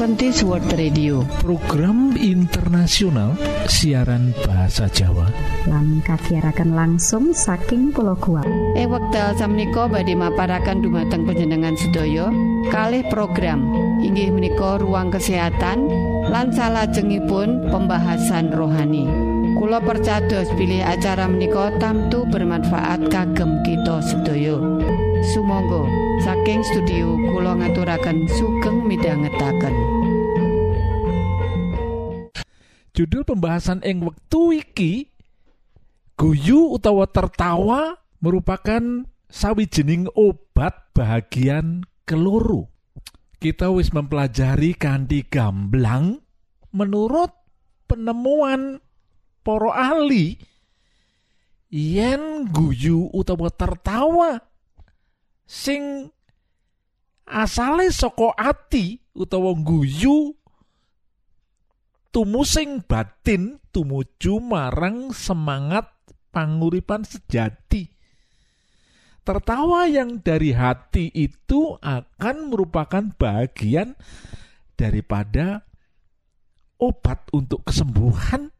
Adventist World Radio. Program internasional siaran bahasa Jawa. Lan kagiatan langsung saking pulau kuat eh wekdal samiko badhe maparakan dumateng penjenengan sedaya. Kalih program inggih menika ruang kesehatan lan salajengipun pembahasan rohani. Kulo percados pilih acara menika tamtu bermanfaat kagem kita sedaya Sumangga. Saking studio Kulo ngaturaken sugeng midhangetaken. Judul pembahasan ing wektu iki guyu utawa tertawa merupakan sawijining obat bahagian keluru kita wis mempelajari kanthi gamblang menurut penemuan para ahli. Yen guyu utawa tertawa sing asale saka ati utawa guyu tumusing batin tumuju marang semangat panguripan sejati. Tertawa yang dari hati itu akan merupakan bagian daripada obat untuk kesembuhan.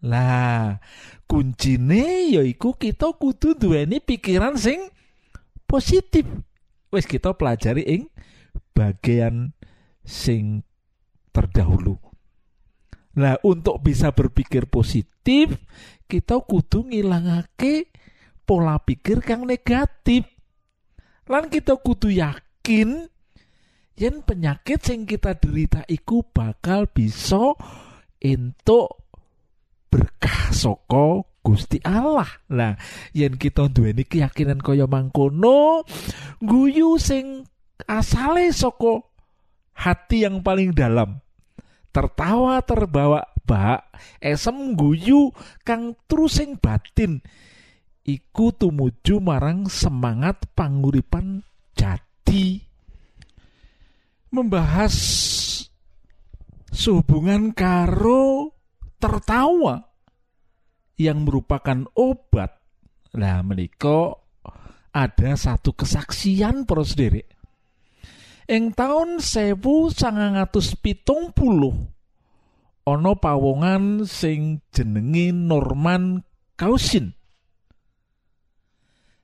Lah kuncine yaiku kita kudu duweni pikiran sing positif wis kita pelajari ing bagian sing terdahulu Nah, untuk bisa berpikir positif, kita kudu ngilangake pola pikir kang negatif. Lan kita kudu yakin yen penyakit sing kita derita iku bakal bisa entuk berkah saka Gusti Allah. Lah, yen kita duweni keyakinan kaya mangkono, guyu sing asale saka hati yang paling dalam. Tertawa terbawa bak, esem guyu kang terusing batin. Iku tumuju marang semangat panguripan jati. Membahas sehubungan karo tertawa yang merupakan obat. Nah, menika ada satu kesaksian para sederek. Ing taun 1970 ana pawongan sing jenenge Norman Cousin.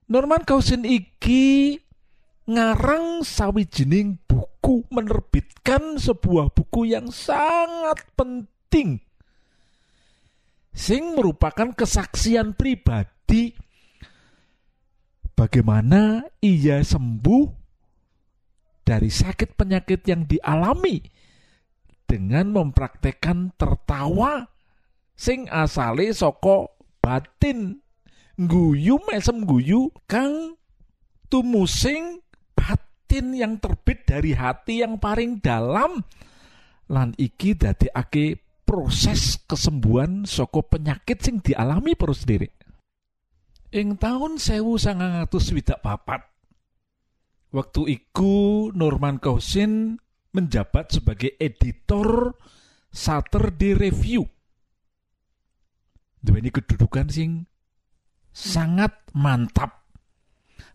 Norman Cousin iki ngarang sawijining buku menerbitkan sebuah buku yang sangat penting sing merupakan kesaksian pribadi. Bagaimana ia sembuh dari sakit penyakit yang dialami dengan mempraktekkan tertawa sing asale saka batin guyu mesem guyu kang tumusing batin yang terbit dari hati yang paling dalam. Lan iki dadekake proses kesembuhan saka penyakit sing dialami para sendiri ing taun 1964 Waktu iku Norman Cousin menjabat sebagai editor Saturday Review. Duweni kedudukan sing sangat mantap.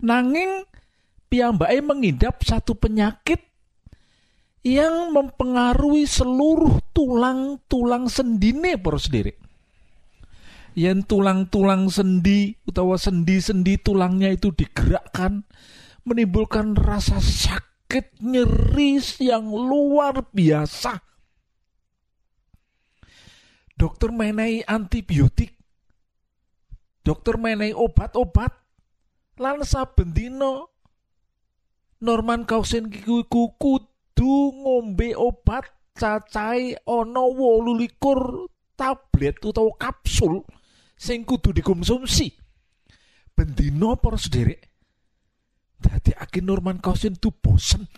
Nanging piyambake mengidap satu penyakit yang mempengaruhi seluruh tulang-tulang sendine para sendiri. Yang tulang-tulang sendi utawa sendi-sendi tulangnya itu digerakkan, menimbulkan rasa sakit nyeri yang luar biasa. Dokter menai antibiotik, dokter menai obat-obat, lan saben dina Norman Cousin kiku kudu ngombe obat cacai wolu likur tablet utawa kapsul sing kudu dikonsumsi. Bendino para sederek Dadi akin Norman Cousin tuh bosen.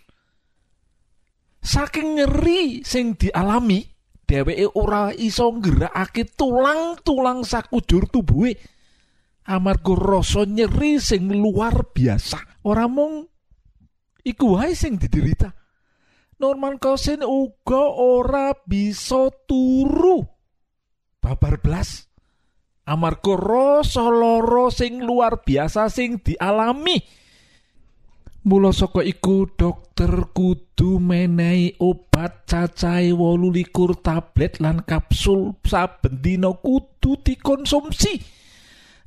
Saking nyeri sing dialami, dheweke ora iso nggerakake tulang-tulang sakujur tubuhe. Amarga rasa nyeri sing luar biasa. Ora mung iku wae sing diderita. Norman Cousin uga ora bisa turu. Babar blas. Amarga rasa lara sing luar biasa sing dialami. Mula saka iku dokter kudu menehi obat cacahe 28 tablet lan kapsul saben dina kudu dikonsumsi.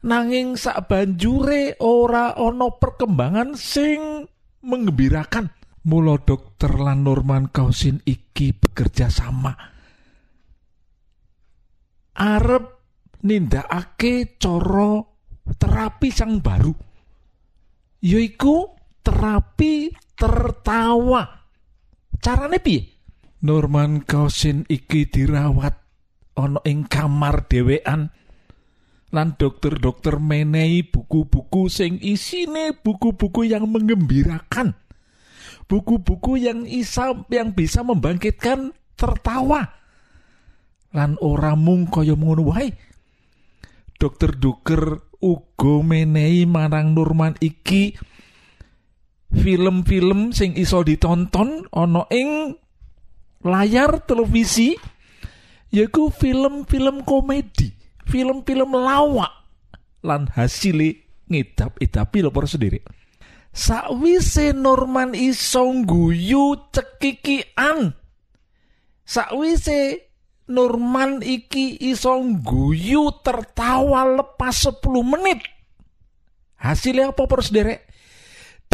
Nanging sak banjure ora ana perkembangan sing mengembirakan. Mula dokter lan Norman Kausin iki bekerja sama. Arep nindakake cara terapi sang baru. Yaiku terapi tertawa. Carane piye? Norman Kausin iki dirawat ana ing kamar dhewean lan dokter-dokter menehi buku-buku sing isine buku-buku yang mengembirakan. Buku-buku yang isa yang bisa membangkitkan tertawa. Lan ora mung kaya ngono wae. Dokter Duker uga menehi marang Norman iki film-film sing iso ditonton ana ing layar televisi yaiku film-film komedi, film-film lawak lan hasile ngidap-idapi lho sendiri. Sakwise Norman iso guyu cekikian. Sakwise Norman iki iso guyu tertawa lepas 10 menit. Hasilnya apa para sederek?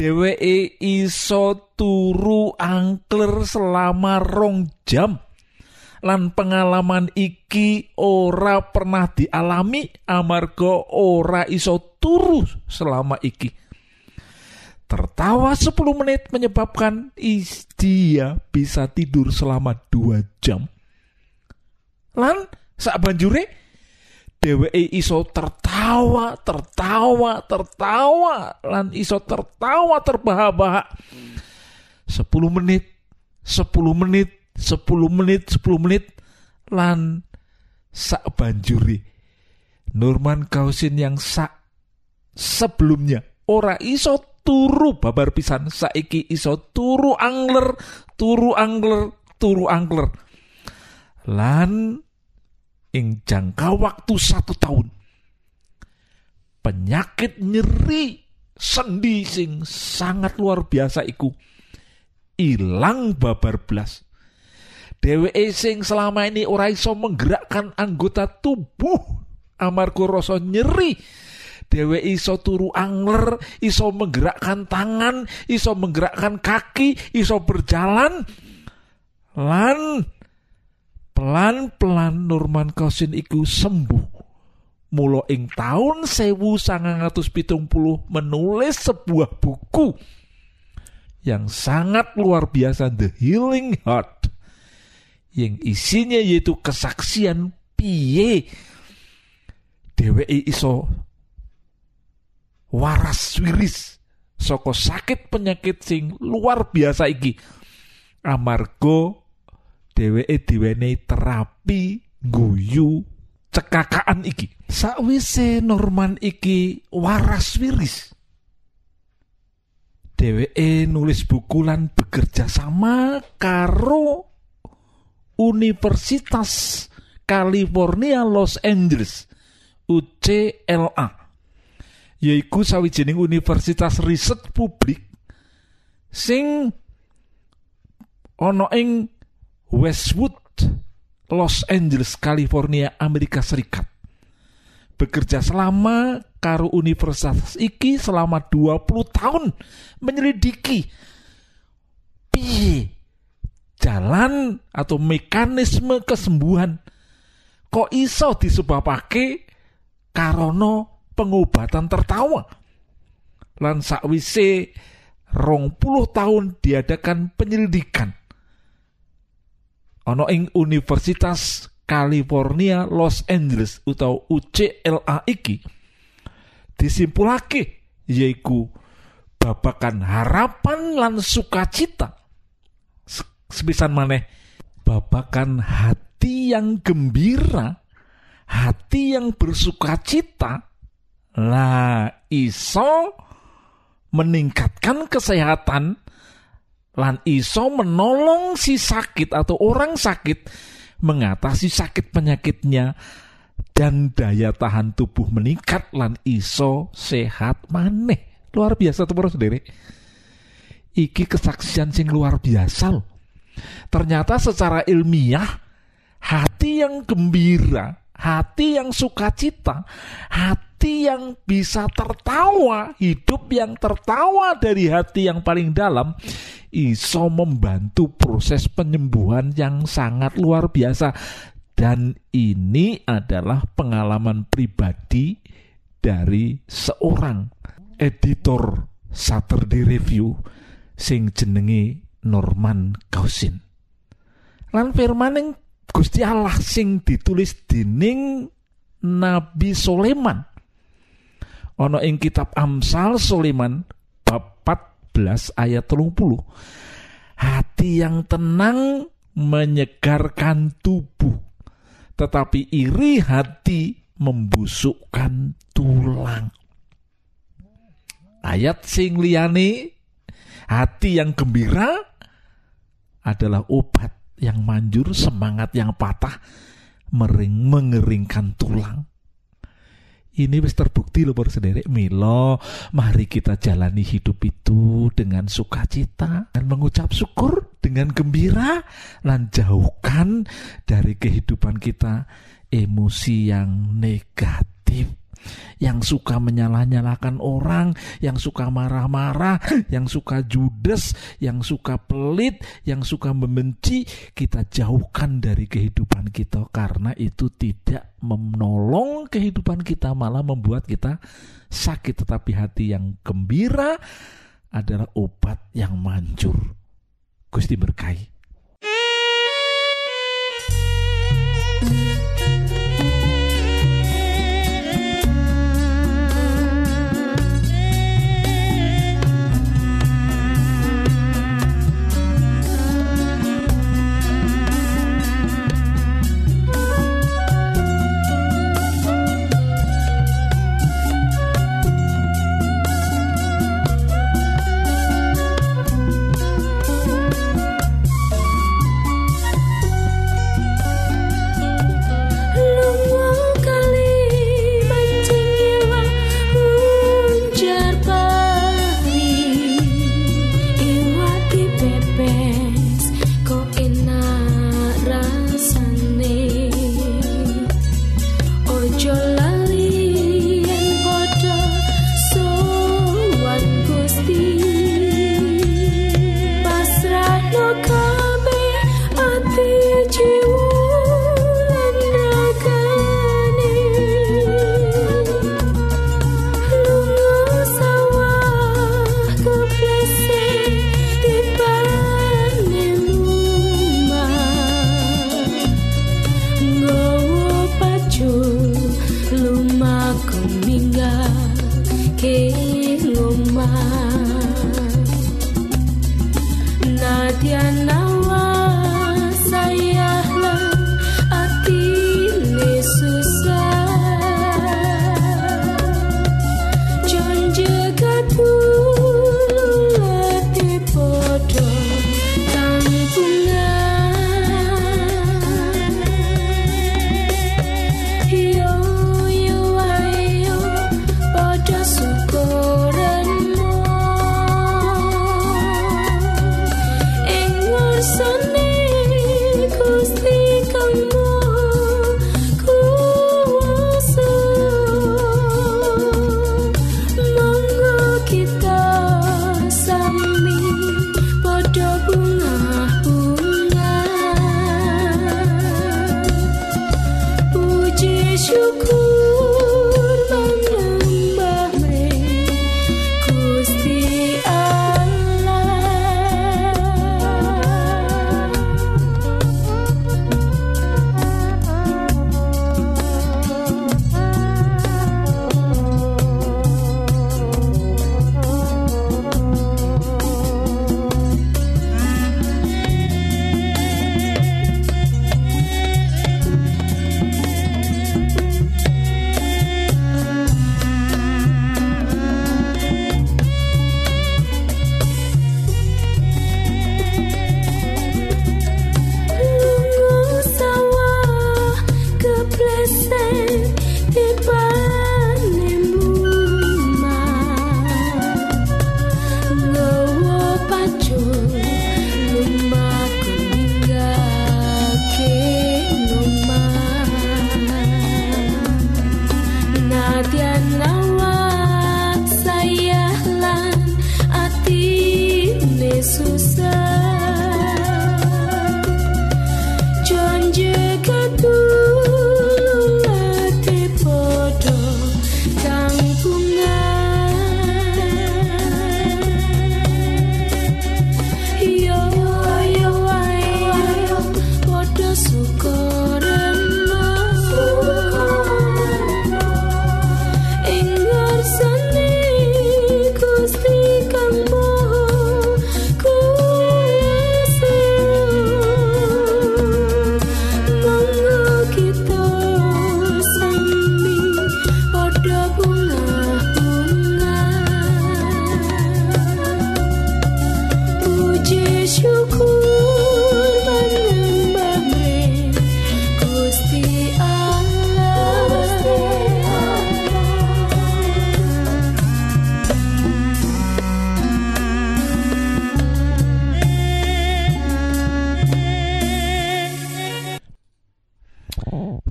dheweke iso turu angkler selama rong jam lan pengalaman iki ora pernah dialami amarga ora iso turu selama iki tertawa 10 menit menyebabkan dia bisa tidur selama 2 jam. Lan sak banjure dheweke iso tertawa, tertawa, tertawa. Lan iso tertawa terbahak-bahak. 10 menit, 10 menit, 10 menit, 10 menit. Lan sak banjuri Norman Kausin yang sak sebelumnya ora iso turu babar pisan. Saiki iso turu angler turu angler turu angler. Lan ing jangka waktu satu tahun penyakit nyeri sendi sing sangat luar biasa iku ilang babar blas. Dheweke sing selama ini ora iso menggerakkan anggota tubuh amarga rasa nyeri dheweke iso turu angler iso menggerakkan tangan iso menggerakkan kaki iso berjalan lan pelan-pelan Norman Cousin iku sembuh. Mula ing taun 1970 menulis sebuah buku yang sangat luar biasa The Healing Heart yang isinya yaitu kesaksian piye dheweke iso waras wiris saka sakit penyakit sing luar biasa iki. Amarga dheweke diwenehi terapi guyu cekakaan iki. Sakwise Norman iki waras wiris dheweke nulis buku lan bekerja sama karo Universitas California Los Angeles UCLA yaiku sawijining universitas riset publik sing ana ing Westwood, Los Angeles, California, Amerika Serikat. Bekerja selama karo universitas iki selama 20 tahun menyelidiki piye jalan atau mekanisme kesembuhan kok iso disebabake karono pengobatan tertawa. Lan sakwise rong puluh tahun diadakan penyelidikan. Ana ing Universitas California Los Angeles utawa UCLA iki disimpulake yaiku babakan harapan lan sukacita. Sepisan maneh babakan hati yang gembira hati yang bersukacita lah iso meningkatkan kesehatan. Lan iso menolong si sakit atau orang sakit mengatasi sakit penyakitnya. Dan daya tahan tubuh meningkat lan iso sehat maneh. Luar biasa tuh sendiri. Iki kesaksian sing luar biasa loh. Ternyata secara ilmiah hati yang gembira, hati yang sukacita, hati yang bisa tertawa, hidup yang tertawa dari hati yang paling dalam iso membantu proses penyembuhan yang sangat luar biasa dan ini adalah pengalaman pribadi dari seorang editor Saturday Review sing jenenge Norman Cousin. Lan firman yang Gusti Allah sing ditulis dening Nabi Soleman. Ono ing kitab Amsal Soleman bab 14 ayat 30. Hati yang tenang menyegarkan tubuh, tetapi iri hati membusukkan tulang. Ayat sing liyane hati yang gembira adalah obat yang manjur, semangat yang patah, mering mengeringkan tulang. Ini wis terbukti loh sendiri. Milo mari kita jalani hidup itu dengan sukacita dan mengucap syukur dengan gembira dan jauhkan dari kehidupan kita emosi yang negatif yang suka menyalah-nyalahkan orang, yang suka marah-marah, yang suka judes, yang suka pelit, yang suka membenci, kita jauhkan dari kehidupan kita karena itu tidak menolong kehidupan kita, malah membuat kita sakit. Tetapi hati yang gembira adalah obat yang manjur. Gusti berkahi.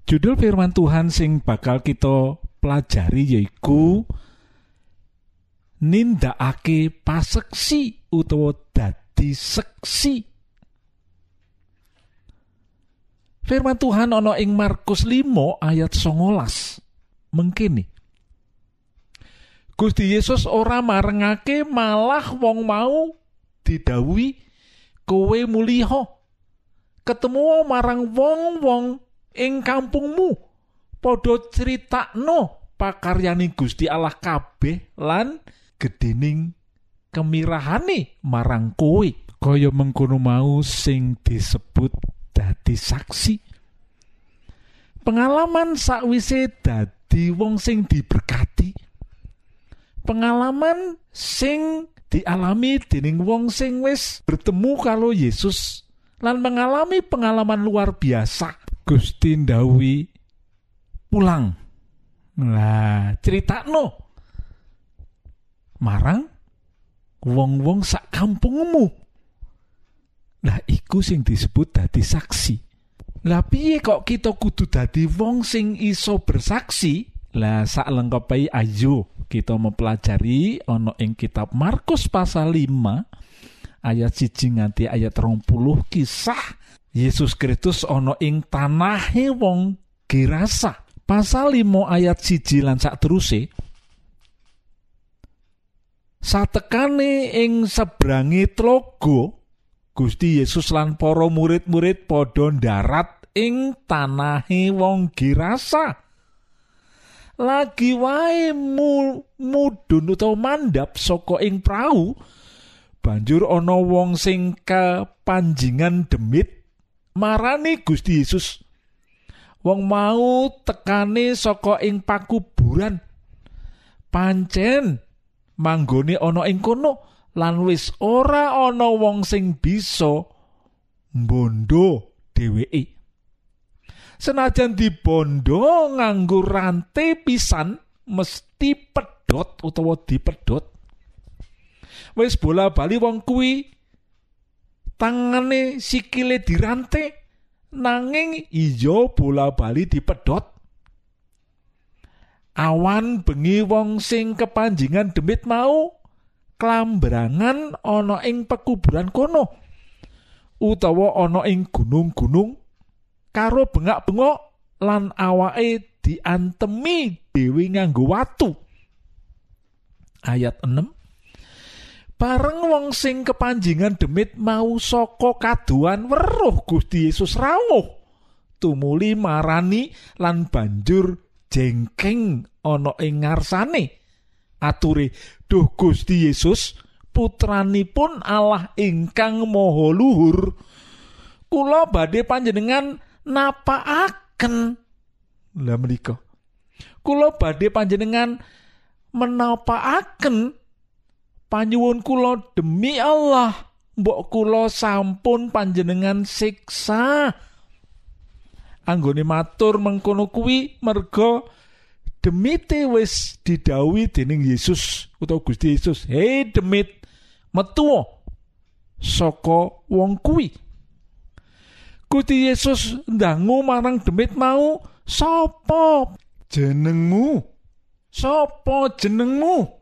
Judul firman Tuhan sing bakal kita pelajari yaiku nindakake paseksi utawa dadi seksi. Firman Tuhan ana ing Markus 5 ayat 19. Mengkini. Gusti Yesus ora marengake malah wong mau didawi kowe muliha ketemu marang wong-wong ing kampungmu padha critakno pakaryane Gusti Allah kabeh lan gedening kemirahane marang kowe. Kaya mengkono mau sing disebut dadi saksi. Pengalaman sakwise dadi wong sing diberkati. Pengalaman sing dialami dening wong sing wis bertemu karo Yesus. Lan mengalami pengalaman luar biasa Gusti ndawi pulang. Lah, critakno marang wong-wong sak kampungmu. Lah iku sing disebut dadi saksi. Lah piye kok kita kudu dadi wong sing iso bersaksi? Lah sak lengkapi ayo kita mempelajari ana ing kitab Markus pasal 5 ayat siji nganti ayat 20 kisah Yesus Kristus ana ing tanahe wong Gerasa. Pasal 5 ayat siji lan sak teruse. Satekane ing sebrangi tlogo, Gusti Yesus lan para murid-murid padha darat ing tanahe wong Gerasa. Lagi wae mu, mudhun utawa mandap saka ing prau, banjur ana wong sing kepanjingan demit marani Gusti Yesus. Wong mau tekane saka ing pakuburan. Pancen manggone ana ing kono lan wis ora ana wong sing bisa mbondo dheweke. Senajan dibondo nganggo rantai pisan mesti pedot utawa dipedot wis bola bali wong kuwi tangane sikile dirante nanging ijo bola bali dipedot awan bengi wong sing kepanjingan demit mau klambrangan ana ing pekuburan kono utawa ana ing gunung-gunung karo bengak-bengok lan awake diantemi dewi nganggo watu. Ayat 6 bareng wong sing kepanjingan demit mau saka kaduan weruh Gusti Yesus rawuh. Tumuli marani lan banjur jengking ana ing ngarsane. Ature duh Gusti Yesus putranipun Allah ingkang maha luhur kula badhe panjenengan napaaken lah menika kula badhe panjenengan menapaaken panyuwun kula demi Allah mbok kula sampun panjenengan siksa. Anggone matur mengkono kuwi merga demite wis didawi dening Yesus utawa Gusti Yesus. Hei demit metu saka wong kuwi. Gusti Yesus ndangu marang demit mau sapa jenengmu? Sapa jenengmu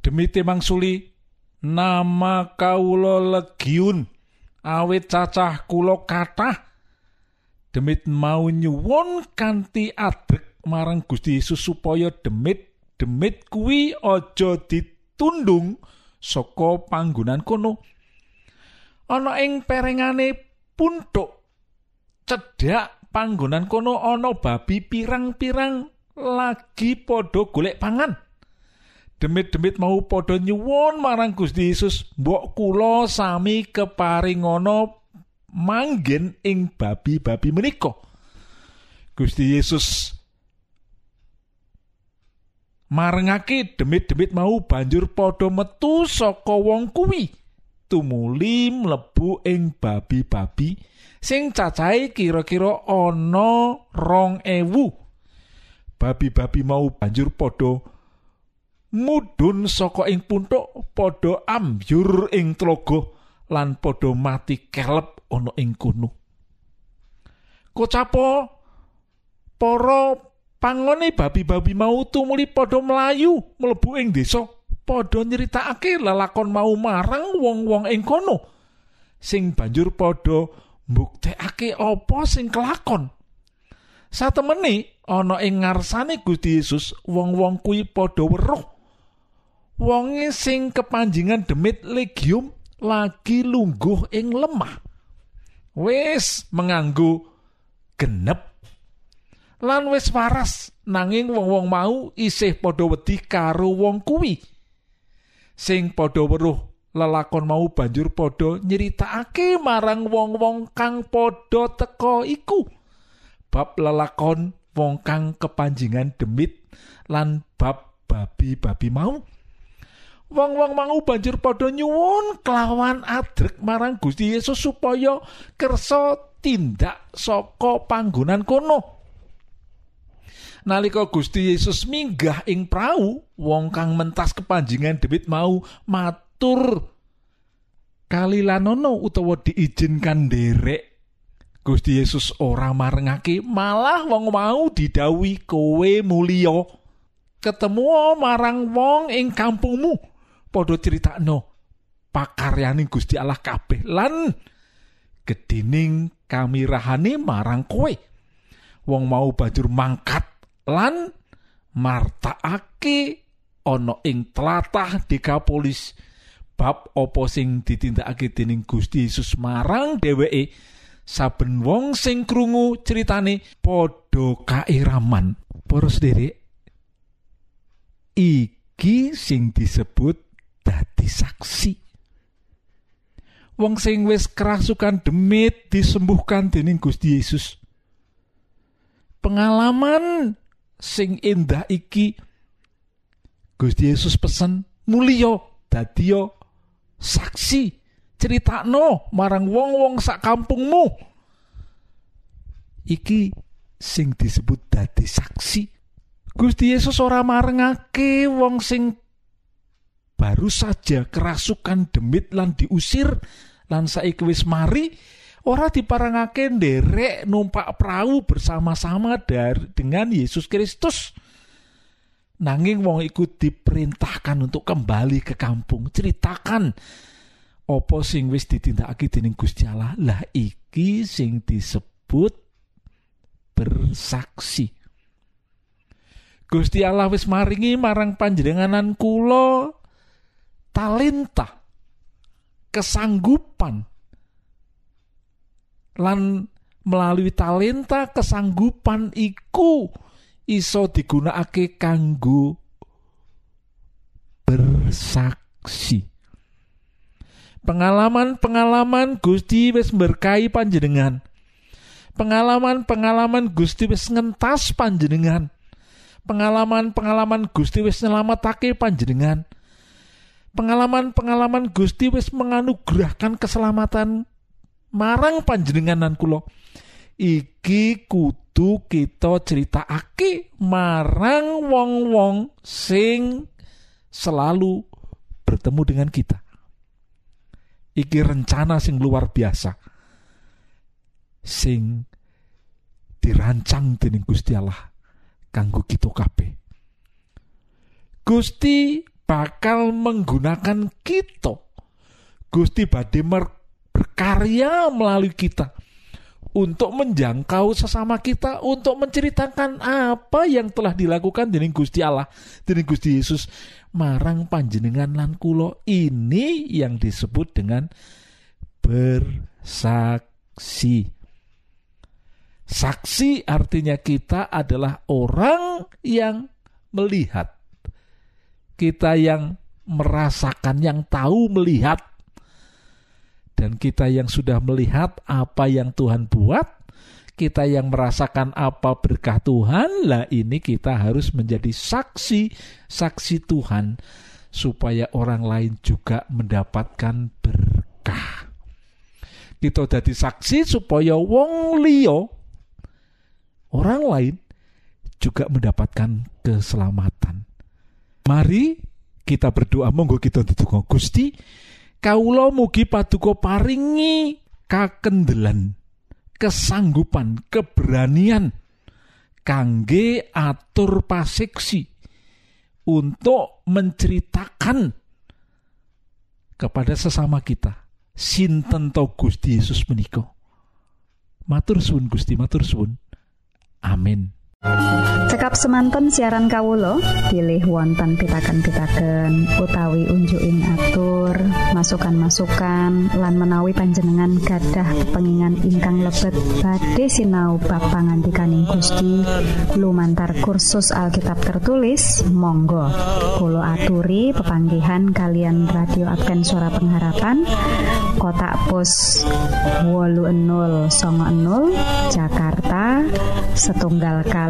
demi timang suli nama kawula legiun. Awit cacah kula kathah. Demit mau nyuwun kanthi adrek marang Gusti Yesus supaya demit demit kuwi aja ditundung saka panggonan kono. Ana ing perengane puntuk cedhak panggonan kono ana babi pirang-pirang lagi padha golek pangan demit-demit mau padha nyuwun marang Gusti Yesus mbok kula sami keparingana manggen ing babi-babi menika. Gusti Yesus marengake demit-demit mau banjur padha metu saka wong kuwi tumuli mlebu ing babi-babi sing cacahe kira-kira ana rong ewu. Babi-babi mau banjur padha mudhun saka ing puntuk padha ambyur ing tlaga lan padha mati kelep ana ing kono. Kocapo para pangone babi-babi mau tumuli padha mlayu mlebu ing desa padha nyritakake lelakon mau marang wong-wong ing kono sing banjur padha mbuktekake apa sing kelakon. Satemene ana ing ngarsane Gusti Yesus wong-wong kuwi padha weruh wonge sing kepanjingan demit legium lagi lungguh ing lemah. Wis menganggo genep. Lan wis waras nanging wong-wong mau isih padha wedi karo wong kuwi. Sing padha weruh lelakon mau banjur padha nyeritakake marang wong-wong kang padha teka iku. Bab lelakon wong kang kepanjingan demit lan bab babi-babi mau wong-wong mau banjur padha nyuwun kelawan adrek marang Gusti Yesus supaya kersa tindak saka panggonan kono. Nalika Gusti Yesus minggah ing prau wong kang mentas kepanjingan debit mau matur kalilanono utawa diizinkan derek Gusti Yesus ora marengake malah wong mau didawi kowe mulya. Ketemu marang wong ing kampungmu padha critakno pakaryaning Gusti Allah kabeh lan gedining kamirahane marang kowe. Wong mau banjur mangkat lan martakake ana ing tlatah Dekapolis bab apa sing ditindakake dening Gusti Yesus marang dheweke? Saben wong sing krungu critane padha kairaman para sederek iki sing disebut dadi saksi. Wong sing wis kerasukan demit disembuhkan dening Gusti Yesus. Pengalaman sing indah iki Gusti Yesus pesen mulya dadi saksi. Critakno marang wong-wong sak kampungmu. Iki sing disebut dadi saksi. Gusti Yesus ora marengake wong sing baru saja kerasukan demit lan diusir lan saiki wis mari ora diparangake nderek numpak perahu bersama-sama dari dengan Yesus Kristus. Nanging wong iku diperintahkan untuk kembali ke kampung, ceritakan apa sing wis ditindakake dening Gusti Allah. Lah iki sing disebut bersaksi. Gusti Allah wis maringi marang panjenenganan kula talenta kesanggupan. Lan melalui talenta kesanggupan iku iso digunakake kanggo bersaksi. Pengalaman-pengalaman Gusti wis berkahi panjenengan. Pengalaman-pengalaman Gusti wis ngentas panjenengan. Pengalaman-pengalaman Gusti wis nyelamatake panjenengan pengalaman-pengalaman Gusti wis menganugerahkan keselamatan marang panjenenganan kula. Iki kudu kita critakake marang wong-wong sing selalu bertemu dengan kita. Iki rencana sing luar biasa. Sing dirancang dening Gusti Allah kanggo kita kabeh. Gusti bakal menggunakan kita. Gusti badhe berkarya melalui kita untuk menjangkau sesama kita untuk menceritakan apa yang telah dilakukan dening Gusti Allah dening Gusti Yesus. Marang panjenengan lan kula ini yang disebut dengan bersaksi. Saksi artinya kita adalah orang yang melihat kita yang merasakan yang tahu melihat dan kita yang sudah melihat apa yang Tuhan buat, kita yang merasakan apa berkah Tuhan, lah ini kita harus menjadi saksi, saksi Tuhan supaya orang lain juga mendapatkan berkah. Kita jadi saksi supaya wong liya orang lain juga mendapatkan keselamatan. Mari kita berdoa monggo kita ndedonga Gusti kawula mugi paduka paringi kakendelan kesanggupan, keberanian kangge atur pasiksi untuk menceritakan kepada sesama kita sinten to Gusti Yesus menika. Matur suwun Gusti, matur suwun. Amin. Cekap semanten siaran Kawulo pilih wonten pitaken-pitaken utawi unjuin atur masukan-masukan lan menawi panjenengan gadah pengingan ingkang lebet badhe sinau ba pangantikaning Gusti. Lumantar kursus Alkitab tertulis Monggo. Kulo aturi pepanggihan kalian radio Advent suara pengharapan kotak pos wolu enol songo enol Jakarta setunggal kali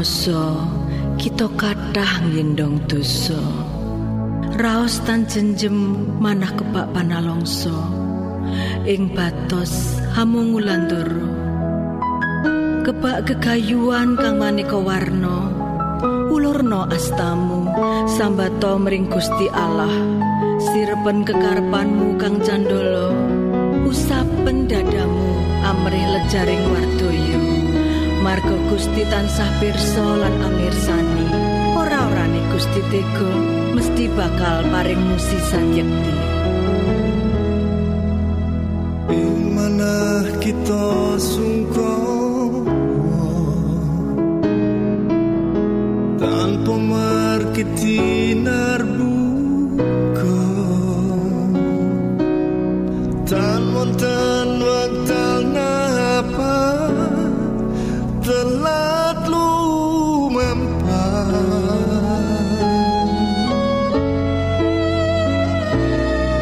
Sinaoso kita kathah ngendong dosa. Raos tan jenjem manah kebak panalongso. Ing batos hamungulandoro. Kebak gegayuan kang maneka warna. Ulurna astamu sambato mring Gusti Allah. Sirepen kekarepanmu kang candala. Usapen dadamu amrih lejaring wardoyo. Margo Gusti tansah pirsa lan amirsani ora-orane Gusti Tego mesti bakal paring musi sanjekti Ing manah kita sungkong tanpa marketing